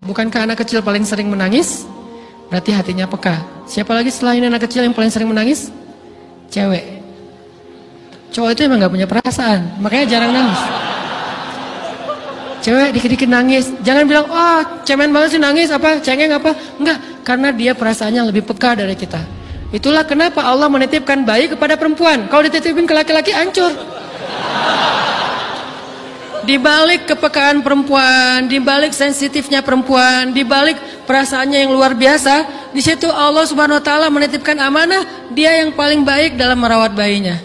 Bukankah anak kecil paling sering menangis? Berarti hatinya peka. Siapa lagi selain anak kecil yang paling sering menangis? Cewek. Cowok itu emang gak punya perasaan, makanya jarang nangis. Cewek dikit-dikit nangis, jangan bilang, oh cemen banget sih nangis, apa cengeng apa? Enggak, karena dia perasaannya lebih peka dari kita. Itulah kenapa Allah menitipkan bayi kepada perempuan. Kalau dititipin ke laki-laki, hancur. Di balik kepekaan perempuan, di balik sensitifnya perempuan, di balik perasaannya yang luar biasa, di situ Allah Subhanahu wa taala menitipkan amanah dia yang paling baik dalam merawat bayinya.